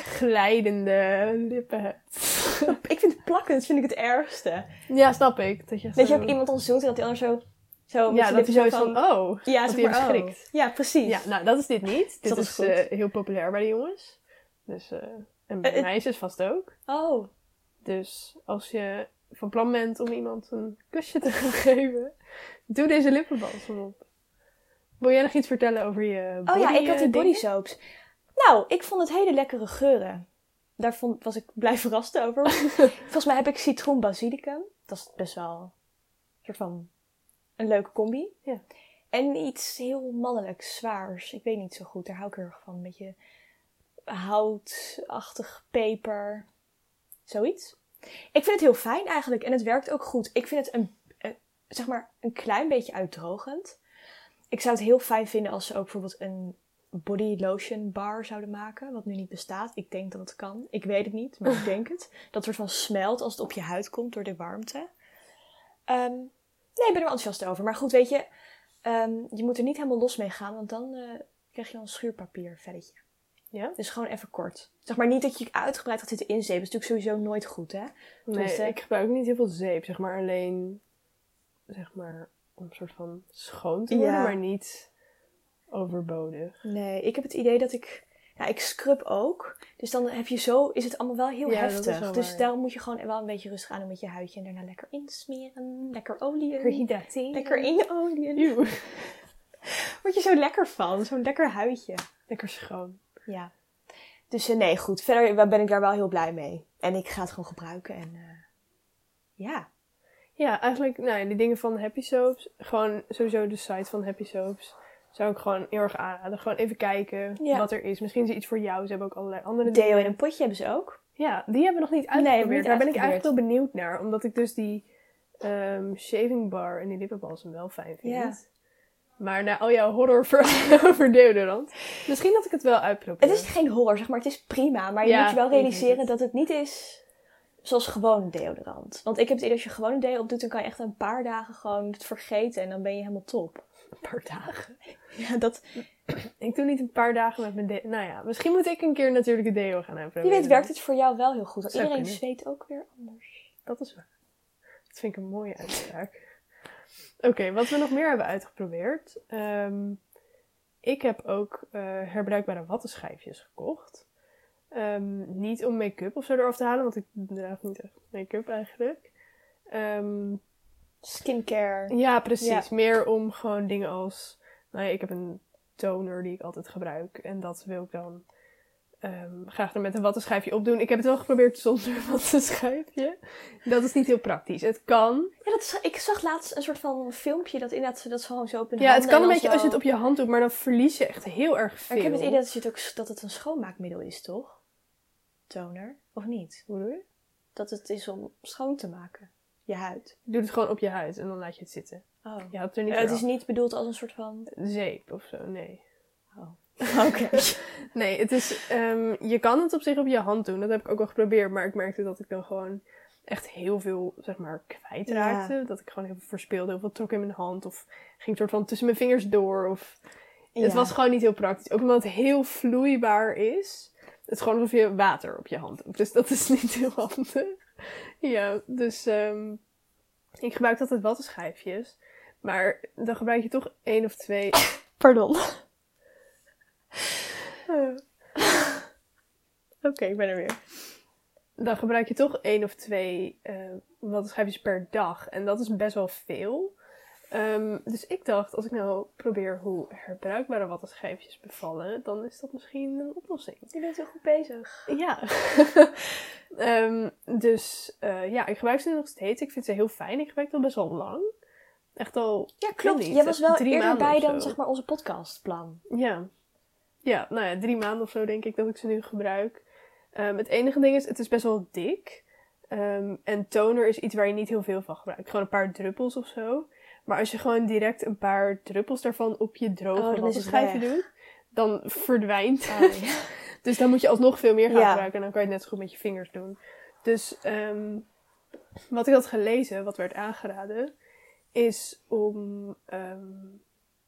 glijdende lippen hebt. Ik vind het plakken, dat vind ik het ergste. Ja, snap ik. Dat je, ook iemand dan zoent en dat die ander zo... zo Ja, dat lippen zo is van, oh. Ja, dat hij heeft oh. geschrikt. Ja, precies. Ja, nou, dat is dit niet. Dit Dat is eh, heel populair bij de jongens. Dus, eh, en bij eh. meisjes vast ook. Oh. Dus als je van plan bent om iemand een kusje te [laughs] gaan geven, doe deze lippenbalsem op. Wil jij nog iets vertellen over je body Oh ja, ik had die body soaps. Nou, ik vond het hele lekkere geuren. Daar vond, was ik blij [laughs] verrast over. [laughs] Volgens mij heb ik citroen basilicum. Dat is best wel een soort van een leuke combi. Ja. En iets heel mannelijks, zwaars. Ik weet niet zo goed, daar hou ik heel erg van. Een beetje houtachtig peper. Zoiets. Ik vind het heel fijn eigenlijk en het werkt ook goed. Ik vind het een, eh, zeg maar een klein beetje uitdrogend. Ik zou het heel fijn vinden als ze ook bijvoorbeeld een body lotion bar zouden maken, wat nu niet bestaat. Ik denk dat het kan. Ik weet het niet, maar ik denk het. [laughs] Dat soort van smelt als het op je huid komt door de warmte. Ehm, nee, ik ben er wel enthousiast over. Maar goed, weet je, ehm, je moet er niet helemaal los mee gaan, want dan eh, krijg je al een schuurpapier velletje. Ja? Dus gewoon even kort. Zeg maar niet dat je uitgebreid gaat zitten inzeepen. Dat is natuurlijk sowieso nooit goed, hè? Nee, Tenminste- ik gebruik niet heel veel zeep, zeg maar alleen, zeg maar, om een soort van schoon te worden, Ja. maar niet overbodig. Nee, ik heb het idee dat ik... Ja, ik scrub ook. Dus dan heb je zo... Is het allemaal wel heel Ja, heftig. wel dus waar. daarom moet je gewoon wel een beetje rustig aan doen met je huidje. En daarna lekker insmeren. Lekker olie. Rehydrating. Lekker in olie. [laughs] Word je zo lekker van. Zo'n lekker huidje. Lekker schoon. Ja. Dus eh, nee, goed. Verder ben ik daar wel heel blij mee. En ik ga het gewoon gebruiken. En eh, ja. Ja, eigenlijk, nou die dingen van Happy Soaps, gewoon sowieso de site van Happy Soaps, zou ik gewoon heel erg aanraden. Gewoon even kijken Ja. wat er is. Misschien is er iets voor jou. Ze hebben ook allerlei andere Deo in dingen. een potje hebben ze ook. Ja, die hebben we nog niet uitgeprobeerd. niet Daar ben ik eigenlijk wel benieuwd naar. Omdat ik dus die ehm, shaving bar en die lippenbalsem wel fijn vind. Ja. Maar na al jouw horror [laughs] over deodorant, misschien dat ik het wel uitprobeer. Het is geen horror, zeg maar. Het is prima. Maar je Ja, moet je wel realiseren het. dat het niet is zoals gewone deodorant. Want ik heb het idee, als je gewone deo opdoet, dan kan je echt een paar dagen gewoon het vergeten. En dan ben je helemaal top. Een paar dagen. Ja, dat, Ik doe niet een paar dagen met mijn deo. Nou ja, misschien moet ik een keer natuurlijk een deo gaan uitproberen. wie weet werkt het voor jou wel heel goed. Zou iedereen kunnen. zweet ook weer anders. Dat is waar. Dat vind ik een mooie uitspraak. Oké, wat we nog meer hebben uitgeprobeerd. Ehm, ik heb ook eh, herbruikbare wattenschijfjes gekocht. Ehm, niet om make-up of zo eraf te halen, want ik draag niet echt make-up eigenlijk. Ehm, Skincare. ja, precies. Ja. Meer om gewoon dingen als... Nou ja, ik heb een toner die ik altijd gebruik. En dat wil ik dan ehm, graag er met een wattenschijfje op doen. Ik heb het wel geprobeerd zonder [laughs] wattenschijfje. Dat is niet heel praktisch. Het kan. Ja, dat is, ik zag laatst een soort van filmpje dat inderdaad dat ze gewoon zo op hun Ja, het kan en een beetje zo- als je het op je hand doet, maar dan verlies je echt heel erg veel. Maar ik heb het idee dat het, ook, dat het een schoonmaakmiddel is, toch? Toner. Of niet? Hoe doe je? Dat het is om schoon te maken. Je huid. Je doet het gewoon op je huid en dan laat je het zitten. Oh. Je houdt er niet Ja, het is niet bedoeld als een soort van... zeep of zo, nee. Oh. [laughs] Oké. [laughs] Nee, het is, ehm, je kan het op zich op je hand doen. Dat heb ik ook al geprobeerd. Maar ik merkte dat ik dan gewoon echt heel veel, zeg maar, kwijtraakte. Dat ik gewoon heel veel verspeelde. Heel veel trok in mijn hand. Of ging soort van tussen mijn vingers door. Of... Het was gewoon niet heel praktisch. Ook omdat het heel vloeibaar is. Het is gewoon alsof je water op je hand hebt. Dus dat is niet heel [laughs] handig. [laughs] Ja, dus ehm, ik gebruik altijd wattenschijfjes. Maar dan gebruik je toch één of twee [laughs] Pardon. [laughs] Oké, ik ben er weer. dan gebruik je toch één of twee eh wattenschijfjes per dag. En dat is best wel veel. Ehm, dus ik dacht, als ik nou probeer hoe herbruikbare wattenschijfjes bevallen, dan is dat misschien een oplossing. Je bent heel goed bezig. Ja. [laughs] Ehm, dus eh, ja, ik gebruik ze nog steeds. Ik vind ze heel fijn. Ik gebruik ze al best wel lang. Echt al. Ja, klopt. Jij was wel drie eerder bij dan zeg maar onze podcastplan. Ja. Ja, nou ja, drie maanden of zo denk ik dat ik ze nu gebruik. Ehm, het enige ding is, het is best wel dik. En toner is iets waar je niet heel veel van gebruikt. Gewoon een paar druppels of zo. Maar als je gewoon direct een paar druppels daarvan op je Oh, droge dan weg. doet, dan verdwijnt Oh, het. ja. [laughs] Dus dan moet je alsnog veel meer gaan Ja. gebruiken. En dan kan je het net zo goed met je vingers doen. Dus ehm, wat ik had gelezen, wat werd aangeraden, is om, ehm,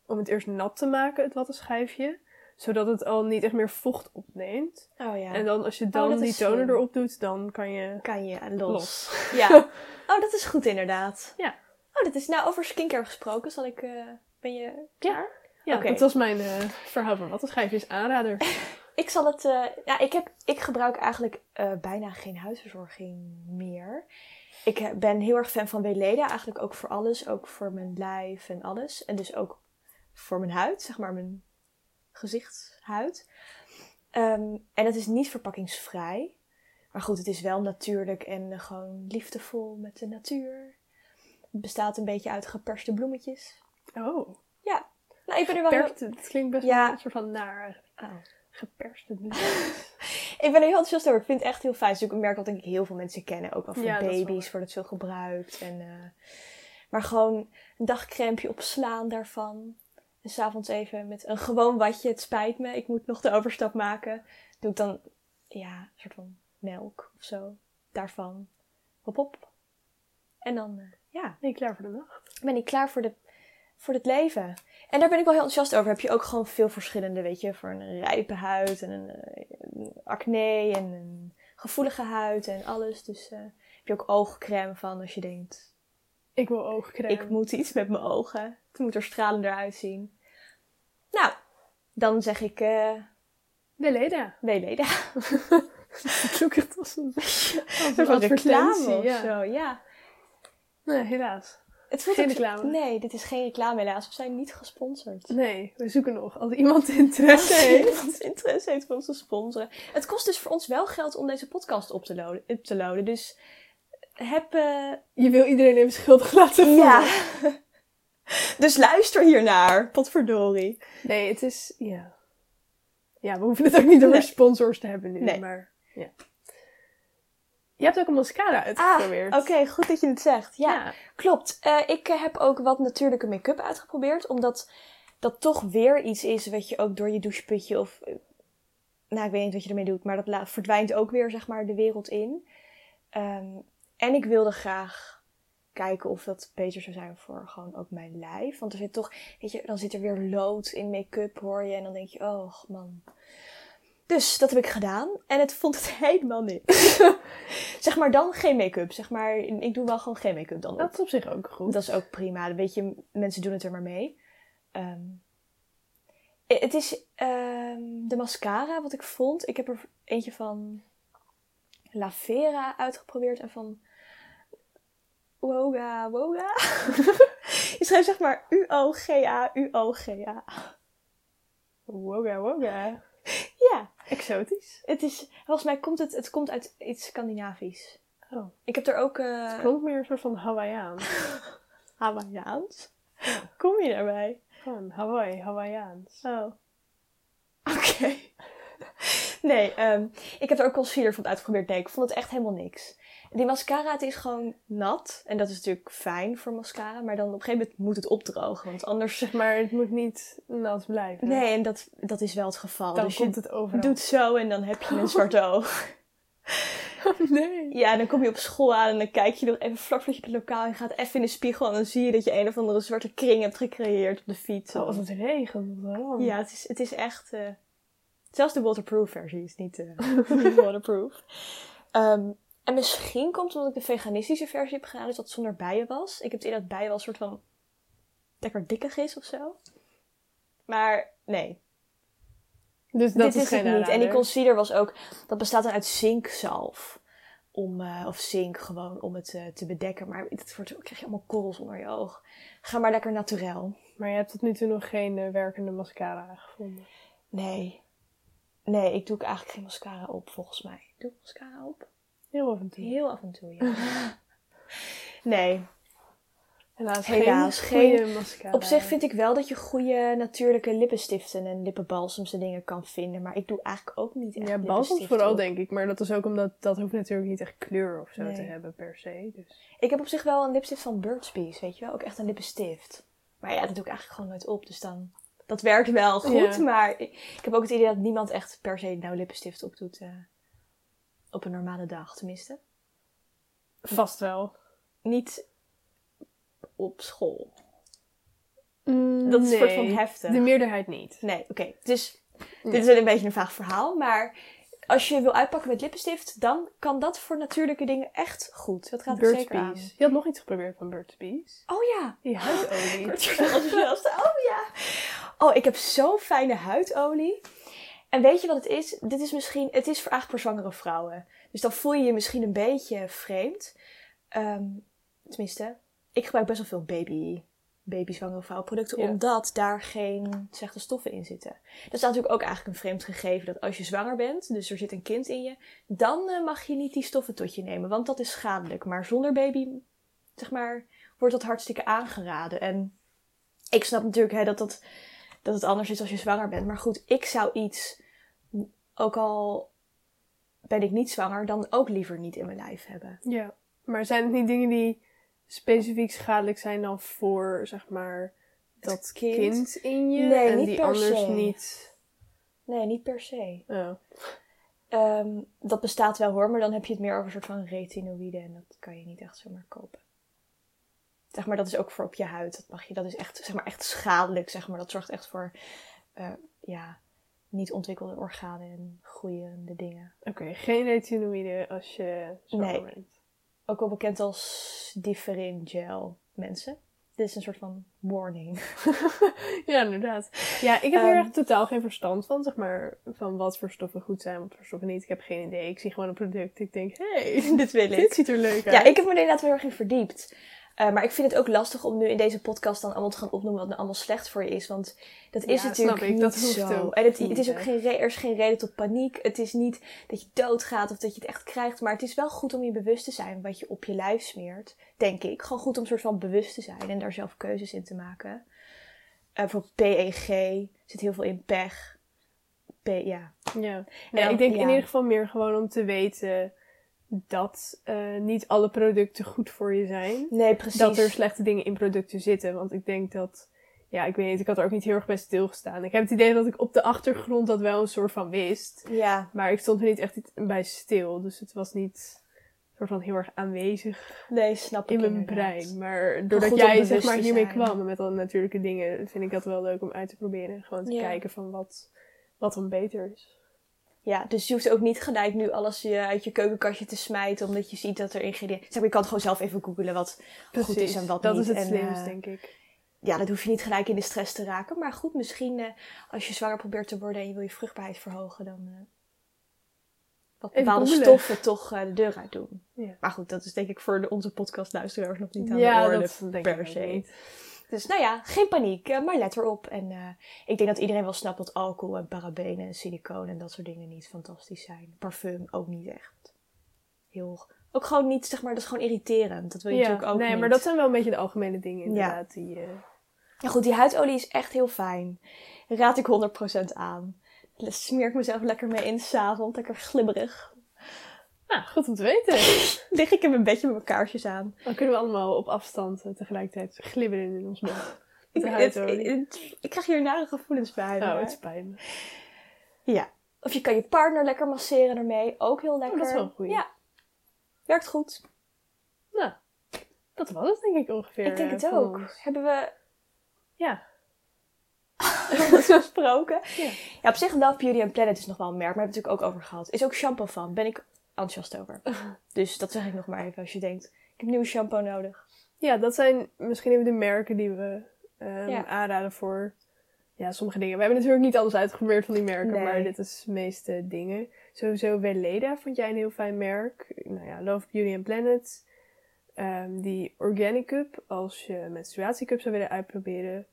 om het eerst nat te maken, het wattenschijfje. Zodat het al niet echt meer vocht opneemt. Oh ja. En dan als je dan dat die toner slim. erop doet, dan kan je... kan je los. Los. [laughs] Ja. Oh, dat is goed inderdaad. Ja. Oh, dat is nou over skincare gesproken. Zal ik... eh, ben je klaar? Ja, Oké. dat was mijn eh, verhaal van wattenschijfjes aanrader. [laughs] Ik zal het. eh, ja, ik, heb, ik gebruik eigenlijk eh, bijna geen huisverzorging meer. Ik ben heel erg fan van Weleda, eigenlijk ook voor alles. Ook voor mijn lijf en alles. En dus ook voor mijn huid, zeg maar mijn gezichtshuid. Ehm, en het is niet verpakkingsvrij. Maar goed, het is wel natuurlijk en gewoon liefdevol met de natuur. Bestaat een beetje uit geperste bloemetjes. Oh, Ja, nou, ik ben er wel heel... perst, het klinkt best Ja. wel een soort van naar Oh. geperste bloemetjes. [laughs] Ik ben er heel enthousiast over. Ik vind het echt heel fijn. Het is ook een merk dat denk ik heel veel mensen kennen. Ook wel voor Ja, baby's, wordt het veel gebruikt. En, eh, maar gewoon een dagcrempje opslaan daarvan. En s'avonds even met een gewoon watje. Het spijt me, ik moet nog de overstap maken. Doe ik dan, ja, een soort van melk of zo. Daarvan. Hop op. En dan, eh, ja, Ben je klaar voor de nacht? ben ik klaar voor, de, voor het leven. En daar ben ik wel heel enthousiast over. Heb je ook gewoon veel verschillende, weet je, voor een rijpe huid en een, eh, een acne en een gevoelige huid en alles. Dus eh, heb je ook oogcrème van als je denkt, Ik wil oogcrème. ik moet iets met mijn ogen. Het moet er stralender uitzien. Nou, dan zeg ik, eh Weleda. Weleda. [laughs] Het klonk echt als [laughs] een, als Een reclame of Ja. zo, ja. Nee, helaas. Het voelt Geen reclame. Nee, dit is geen reclame helaas. We zijn niet gesponsord. Nee, we zoeken nog. Als iemand interesse heeft. iemand interesse heeft voor ons te sponsoren. Het kost dus voor ons wel geld om deze podcast op te loaden. Op te loaden. Dus heb... eh, Je wil iedereen even schuldig [laughs] laten voelen. ja. [laughs] dus luister hiernaar. Potverdorie. Nee, het is... Ja. Ja, we hoeven het ook niet over Nee. sponsors te hebben nu. Nee. Maar ja. Je hebt ook een mascara Ah, uitgeprobeerd. oké. goed dat je het zegt. Ja, Ja. klopt. Eh, ik eh, heb ook wat natuurlijke make-up uitgeprobeerd. Omdat dat toch weer iets is wat je ook door je doucheputje of... eh, Nou, ik weet niet wat je ermee doet, maar dat verdwijnt ook weer, zeg maar, de wereld in. Ehm, en ik wilde graag kijken of dat beter zou zijn voor gewoon ook mijn lijf. Want er zit toch, weet je, dan zit er weer lood in make-up, hoor je. En dan denk je, oh man. Dus dat heb ik gedaan. En het vond het [laughs] helemaal niks. [laughs] zeg maar dan geen make-up. Zeg maar, ik doe wel gewoon geen make-up dan op. Dat is op zich ook goed. Dat is ook prima. Dan weet je, mensen doen het er maar mee. Ehm, het is ehm, de mascara wat ik vond. Ik heb er eentje van La Vera uitgeprobeerd en van Woga Woga. [laughs] je schrijft zeg maar U-O-G-A, U-O-G-A. Woga woga. [laughs] Ja, Exotisch. het is, volgens mij komt het, het komt uit iets Scandinavisch. Oh. Ik heb er ook... eh Klonk meer een soort van [laughs] Hawaiiaans. Hawaiiaans. Kom je daarbij? Gewoon Hawaii, Hawaiiaans. Oh. [laughs] Oké. nee, ehm, ik heb er ook concealer van uitgeprobeerd. Nee, ik vond het echt helemaal niks. Die mascara, het is gewoon nat. En dat is natuurlijk fijn voor mascara. Maar dan op een gegeven moment moet het opdrogen. Want anders... Maar, het moet niet nat blijven. Nee, en dat, dat is wel het geval. Dan dus komt je het overal. doet zo en dan heb je een zwarte [laughs] oog. nee. Ja, dan kom je op school aan en dan kijk je nog even vlak voordat je het lokaal in gaat. Even in de spiegel en dan zie je dat je een of andere zwarte kring hebt gecreëerd op de fiets. Als het regent, dan? Ja, het is, het is echt. eh, zelfs de waterproof versie is niet, eh, [laughs] waterproof. Ehm, en misschien komt het omdat ik de veganistische versie heb gedaan, dus dat zonder bijen was. Ik heb het idee dat bijen wel een soort van lekker dikkig is of zo. Maar nee, Dus dat dit is, geen het niet. En die concealer was ook, dat bestaat dan uit zinkzalf. Om, eh, of zink gewoon om het eh, te bedekken. Maar het wordt, krijg je allemaal korrels onder je oog. Ga maar lekker naturel. Maar je hebt tot nu toe nog geen eh, werkende mascara gevonden. Nee. Nee, ik doe eigenlijk geen mascara op, volgens mij. Doe ik mascara op? Heel af en toe. Heel af en toe, ja. [laughs] nee. Helaas, Helaas, geen mascara. Op zich vind ik wel dat je goede natuurlijke lippenstiften en lippenbalsems en dingen kan vinden. Maar ik doe eigenlijk ook niet echt Ja, lippenstiften vooral op. denk ik. Maar dat is ook omdat dat hoeft natuurlijk niet echt kleur of zo Nee. te hebben per se. Dus. Ik heb op zich wel een lipstift van Burt's Bees, weet je wel? Ook echt een lippenstift. Maar ja, dat doe ik eigenlijk gewoon nooit op. Dus dan... Dat werkt wel goed, Ja. maar ik, ik heb ook het idee dat niemand echt per se nou lippenstift opdoet. eh op een normale dag, tenminste. Vast wel. Niet op school. Mm, Dat is een soort nee, van heftig. De meerderheid niet. Nee, oké. Dus dit is een beetje een vaag verhaal. Maar als je wil uitpakken met lippenstift, dan kan dat voor natuurlijke dingen echt goed. Dat gaat er Burt's zeker aan. Je had nog iets geprobeerd van Burt's Bees. Oh ja. Die huidolie. Ik word zo enthousiast. Oh ja. Oh, ik heb zo'n fijne huidolie. En weet je wat het is? Dit is misschien, het is voor eigenlijk voor zwangere vrouwen. Dus dan voel je je misschien een beetje vreemd. Ehm, tenminste, ik gebruik best wel veel baby, baby zwangere vrouwenproducten, Ja. omdat daar geen slechte stoffen in zitten. Dat is natuurlijk ook eigenlijk een vreemd gegeven dat als je zwanger bent, dus er zit een kind in je, dan eh, mag je niet die stoffen tot je nemen, want dat is schadelijk. Maar zonder baby, zeg maar, wordt dat hartstikke aangeraden. En ik snap natuurlijk hè, dat, dat, dat het anders is als je zwanger bent. Maar goed, ik zou iets, ook al ben ik niet zwanger, dan ook liever niet in mijn lijf hebben. Ja. Maar zijn het niet dingen die specifiek schadelijk zijn dan voor, zeg maar, dat kind? kind, in je? Nee, en niet die per anders se. niet... Nee, niet per se. Oh. Ehm, dat bestaat wel hoor, maar dan heb je het meer over een soort van retinoïden en dat kan je niet echt zomaar kopen. Zeg maar, dat is ook voor op je huid. Dat, mag je, dat is echt, zeg maar, echt schadelijk, zeg maar. Dat zorgt echt voor, eh, ja, niet ontwikkelde organen en groeiende dingen. Oké, geen retinoïden als je zwanger Nee. bent. Ook wel bekend als differin gel mensen. Dit is een soort van warning. [laughs] Ja, inderdaad. Ja, ik heb Ehm. er echt totaal geen verstand van, zeg maar, van wat voor stoffen goed zijn, wat voor stoffen niet. Ik heb geen idee. Ik zie gewoon een product. Ik denk, hé, hey, [laughs] Dit wil [laughs] dit ziet er leuk uit. Ja, ik heb me er inderdaad wel erg in verdiept. Eh, maar ik vind het ook lastig om nu in deze podcast dan allemaal te gaan opnoemen wat nou allemaal slecht voor je is. Want dat is Ja, natuurlijk snap ik. niet Dat zo. en het, is ook geen er is geen reden tot paniek. Het is niet dat je doodgaat of dat je het echt krijgt. Maar het is wel goed om je bewust te zijn wat je op je lijf smeert. Denk ik. Gewoon goed om een soort van bewust te zijn en daar zelf keuzes in te maken. Eh voor PEG zit heel veel in pech. P, ja. Ja, En ja ik denk ja. in ieder geval meer gewoon om te weten dat eh, niet alle producten goed voor je zijn. Nee, precies. Dat er slechte dingen in producten zitten. Want ik denk dat ja, ik weet niet, ik had er ook niet heel erg bij stilgestaan. Ik heb het idee dat ik op de achtergrond dat wel een soort van wist. Ja. Maar ik stond er niet echt bij stil. Dus het was niet soort van heel erg aanwezig Nee, snap ik in mijn inderdaad. brein. Maar doordat goed jij zeg maar hiermee kwam met al natuurlijke dingen, vind ik dat wel leuk om uit te proberen. Gewoon te Ja. kijken van wat, wat dan beter is. Ja, dus je hoeft ook niet gelijk nu alles je uit je keukenkastje te smijten, omdat je ziet dat er ingrediënten... Zeg maar, je kan het gewoon zelf even googelen wat goed is en wat dat niet. is het slimst, eh, denk ik. Ja, dat hoef je niet gelijk in de stress te raken. Maar goed, misschien eh, als je zwanger probeert te worden en je wil je vruchtbaarheid verhogen, dan eh, wat bepaalde stoffen toch de deur uit doen. Ja. Maar goed, dat is denk ik voor de, onze podcastluisteraars nog niet aan Ja, de orde dat denk per ik se. niet. Dus nou ja, geen paniek, eh, maar let erop. En eh, ik denk dat iedereen wel snapt dat alcohol en parabenen en siliconen en dat soort dingen niet fantastisch zijn. Parfum ook niet echt. Heel, ook gewoon niet, zeg maar, dat is gewoon irriterend. Dat wil je Ja, natuurlijk ook nee, niet. maar dat zijn wel een beetje de algemene dingen inderdaad. Die, eh, Ja, goed, die huidolie is echt heel fijn. Raad ik 100% aan. Daar Smeer ik mezelf lekker mee in s'avond, lekker glibberig. Nou, goed om te weten. [laughs] Lig ik in mijn bedje met mijn kaarsjes aan. Dan kunnen we allemaal op afstand eh, tegelijkertijd glibberen in ons bed. Ik, het- krijg hier nare gevoelens bij. Nou, het spijt me. Ja. Of je kan je partner lekker masseren ermee. Ook heel lekker. Oh, dat is wel goeie. Ja. Werkt goed. Nou, dat was het denk ik ongeveer. ik denk eh, het van ook. ons. Hebben we Ja. [laughs] alles besproken? Ja. Ja, op zich Love Beauty and Planet is nog wel een merk. Maar we hebben het natuurlijk ook over gehad. Is ook shampoo van. Ben ik enthousiast over. [laughs] Dus dat zeg ik nog maar even als je denkt. Ik heb nieuwe shampoo nodig. ja, dat zijn misschien even de merken die we ehm, Ja. aanraden voor ja, sommige dingen. We hebben natuurlijk niet alles uitgeprobeerd van die merken, Nee. maar dit is de meeste dingen. Sowieso Weleda vond jij een heel fijn merk. Nou ja, Love Beauty and Planet. Ehm, die Organic Cup, als je menstruatiecup zou willen uitproberen.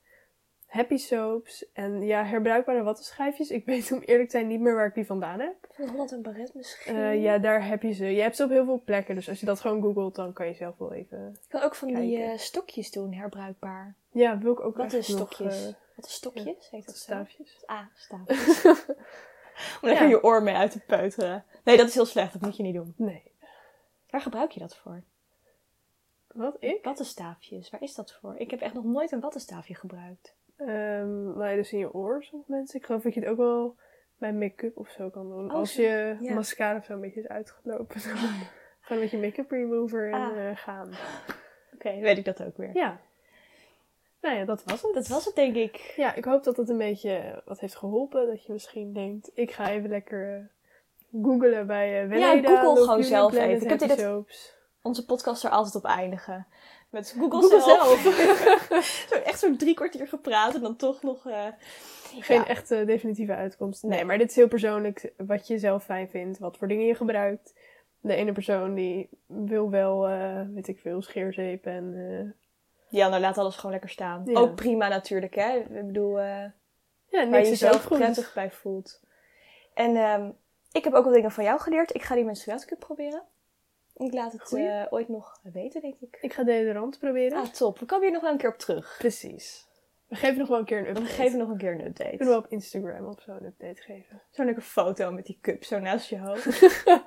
Happy Soaps. En ja, herbruikbare wattenschijfjes. Ik weet om eerlijk te zijn niet meer waar ik die vandaan heb. Van Holland en Barret misschien. Eh, ja, daar heb je ze. Je hebt ze op heel veel plekken. Dus als je dat gewoon googelt, dan kan je zelf wel even... Ik kan ook van die eh, stokjes doen, herbruikbaar. Ja, wil ik ook Wat is nog, stokjes? eh, Wat is stokjes? Heet dat zo? staafjes. Ah, staafjes. [laughs] Om lekker Ja. je oor mee uit te peuteren. Nee, dat is heel slecht. Dat moet je niet doen. Nee. Waar gebruik je dat voor? Wat? Ik? Wattenstaafjes. Waar is dat voor? Ik heb echt nog nooit een wattenstaafje gebruikt. Ehm nou ja, dus in je oor sommige mensen. Ik geloof dat je het ook wel bij make-up of zo kan doen. Oh, Als je Ja. mascara of zo een beetje is uitgelopen. dan Gewoon [laughs] met je make-up remover en Ah. eh, gaan. Oké, weet ik dat ook weer. Ja. Nou ja, dat was het. Dat was het, denk ik. Ja, ik hoop dat het een beetje wat heeft geholpen. Dat je misschien denkt, ik ga even lekker eh, googlen bij uh, Weleda. Google Love gewoon zelf even. Ik heb dit-. Onze podcast er altijd op eindigen. Met Google, Google zelf. [laughs] zo, echt zo'n drie kwartier gepraat en dan toch nog... eh, Geen ja. echte definitieve uitkomst. Nee, Nee. maar dit is heel persoonlijk wat je zelf fijn vindt. Wat voor dingen je gebruikt. De ene persoon die wil wel, eh, weet ik veel, scheerzeep en... eh, Ja, nou laat alles gewoon lekker staan. Ja. Ook prima natuurlijk, hè. Ik bedoel, eh, ja, waar je jezelf prettig bij voelt. En ehm, ik heb ook wel dingen van jou geleerd. Ik ga die menstruatiecup proberen. Ik laat het eh, ooit nog weten, denk ik. Ik ga deodorant proberen. Ah, top. We komen hier nog wel een keer op terug. Precies. We geven nog wel een keer een We update. geven nog een keer een We update. kunnen wel op Instagram of zo een update geven. Zo'n leuke foto met die cup zo naast je hoofd. [laughs]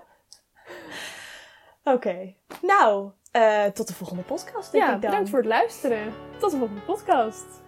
[laughs] Oké. Nou, eh, tot de volgende podcast, denk Ja, ik dan. bedankt voor het luisteren. Tot de volgende podcast.